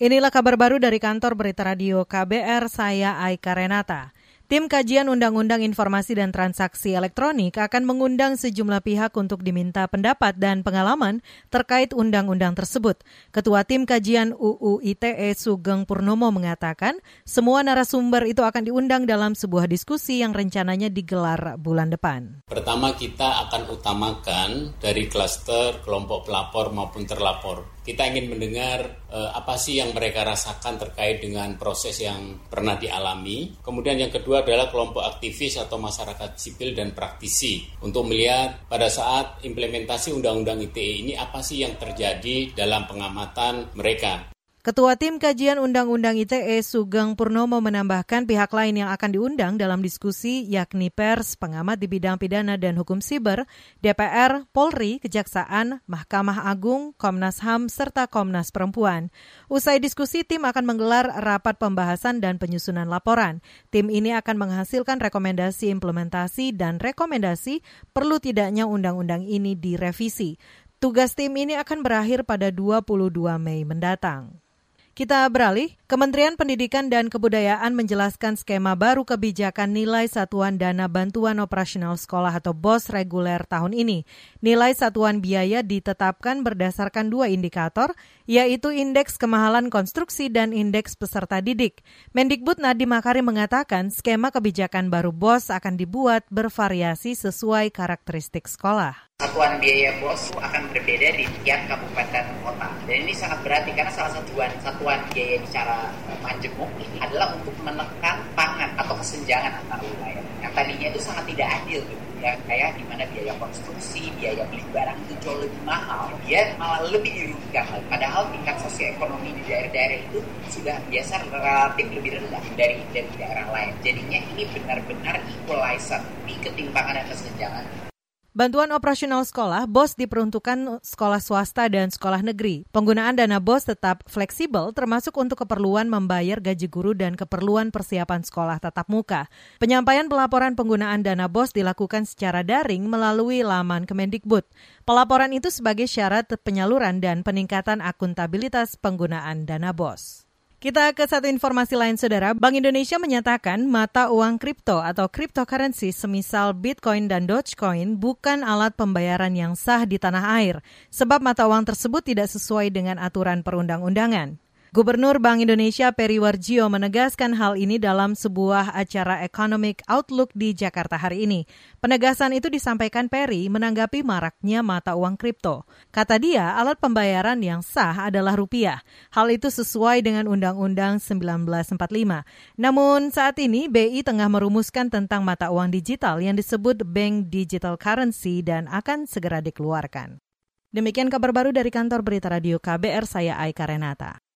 Inilah kabar baru dari kantor berita radio KBR, saya Aika Renata. Tim Kajian Undang-Undang Informasi dan Transaksi Elektronik akan mengundang sejumlah pihak untuk diminta pendapat dan pengalaman terkait undang-undang tersebut. Ketua Tim Kajian UU ITE Sugeng Purnomo mengatakan, semua narasumber itu akan diundang dalam sebuah diskusi yang rencananya digelar bulan depan. Pertama kita akan utamakan dari klaster kelompok pelapor maupun terlapor kita ingin mendengar uh, apa sih yang mereka rasakan terkait dengan proses yang pernah dialami. Kemudian yang kedua adalah kelompok aktivis atau masyarakat sipil dan praktisi untuk melihat pada saat implementasi Undang-Undang ITE ini apa sih yang terjadi dalam pengamatan mereka. Ketua Tim Kajian Undang-Undang ITE Sugeng Purnomo menambahkan pihak lain yang akan diundang dalam diskusi yakni pers, pengamat di bidang pidana dan hukum siber, DPR, Polri, Kejaksaan, Mahkamah Agung, Komnas HAM, serta Komnas Perempuan. Usai diskusi, tim akan menggelar rapat pembahasan dan penyusunan laporan. Tim ini akan menghasilkan rekomendasi implementasi dan rekomendasi perlu tidaknya undang-undang ini direvisi. Tugas tim ini akan berakhir pada 22 Mei mendatang. Kita beralih, Kementerian Pendidikan dan Kebudayaan menjelaskan skema baru kebijakan nilai satuan dana bantuan operasional sekolah atau BOS reguler tahun ini. Nilai satuan biaya ditetapkan berdasarkan dua indikator, yaitu indeks kemahalan konstruksi dan indeks peserta didik. Mendikbud Nadiem Makarim mengatakan skema kebijakan baru BOS akan dibuat bervariasi sesuai karakteristik sekolah satuan biaya bos akan berbeda di tiap kabupaten kota. Dan ini sangat berarti karena salah satu satuan, satuan biaya secara majemuk adalah untuk menekan pangan atau kesenjangan antar wilayah. Yang tadinya itu sangat tidak adil gitu. Ya, kayak di mana biaya konstruksi, biaya beli barang itu jauh lebih mahal, dia malah lebih dirugikan. Padahal tingkat sosioekonomi di daerah-daerah itu sudah biasa relatif lebih rendah dari dari daerah lain. Jadinya ini benar-benar equalizer di ketimpangan dan kesenjangan Bantuan operasional sekolah BOS diperuntukkan sekolah swasta dan sekolah negeri. Penggunaan dana BOS tetap fleksibel termasuk untuk keperluan membayar gaji guru dan keperluan persiapan sekolah tatap muka. Penyampaian pelaporan penggunaan dana BOS dilakukan secara daring melalui laman Kemendikbud. Pelaporan itu sebagai syarat penyaluran dan peningkatan akuntabilitas penggunaan dana BOS. Kita ke satu informasi lain, Saudara. Bank Indonesia menyatakan mata uang kripto atau cryptocurrency semisal Bitcoin dan Dogecoin bukan alat pembayaran yang sah di tanah air, sebab mata uang tersebut tidak sesuai dengan aturan perundang-undangan. Gubernur Bank Indonesia Peri Warjio menegaskan hal ini dalam sebuah acara Economic Outlook di Jakarta hari ini. Penegasan itu disampaikan Peri menanggapi maraknya mata uang kripto. Kata dia, alat pembayaran yang sah adalah rupiah. Hal itu sesuai dengan Undang-Undang 1945. Namun saat ini BI tengah merumuskan tentang mata uang digital yang disebut Bank Digital Currency dan akan segera dikeluarkan. Demikian kabar baru dari kantor berita radio KBR, saya Aika Renata.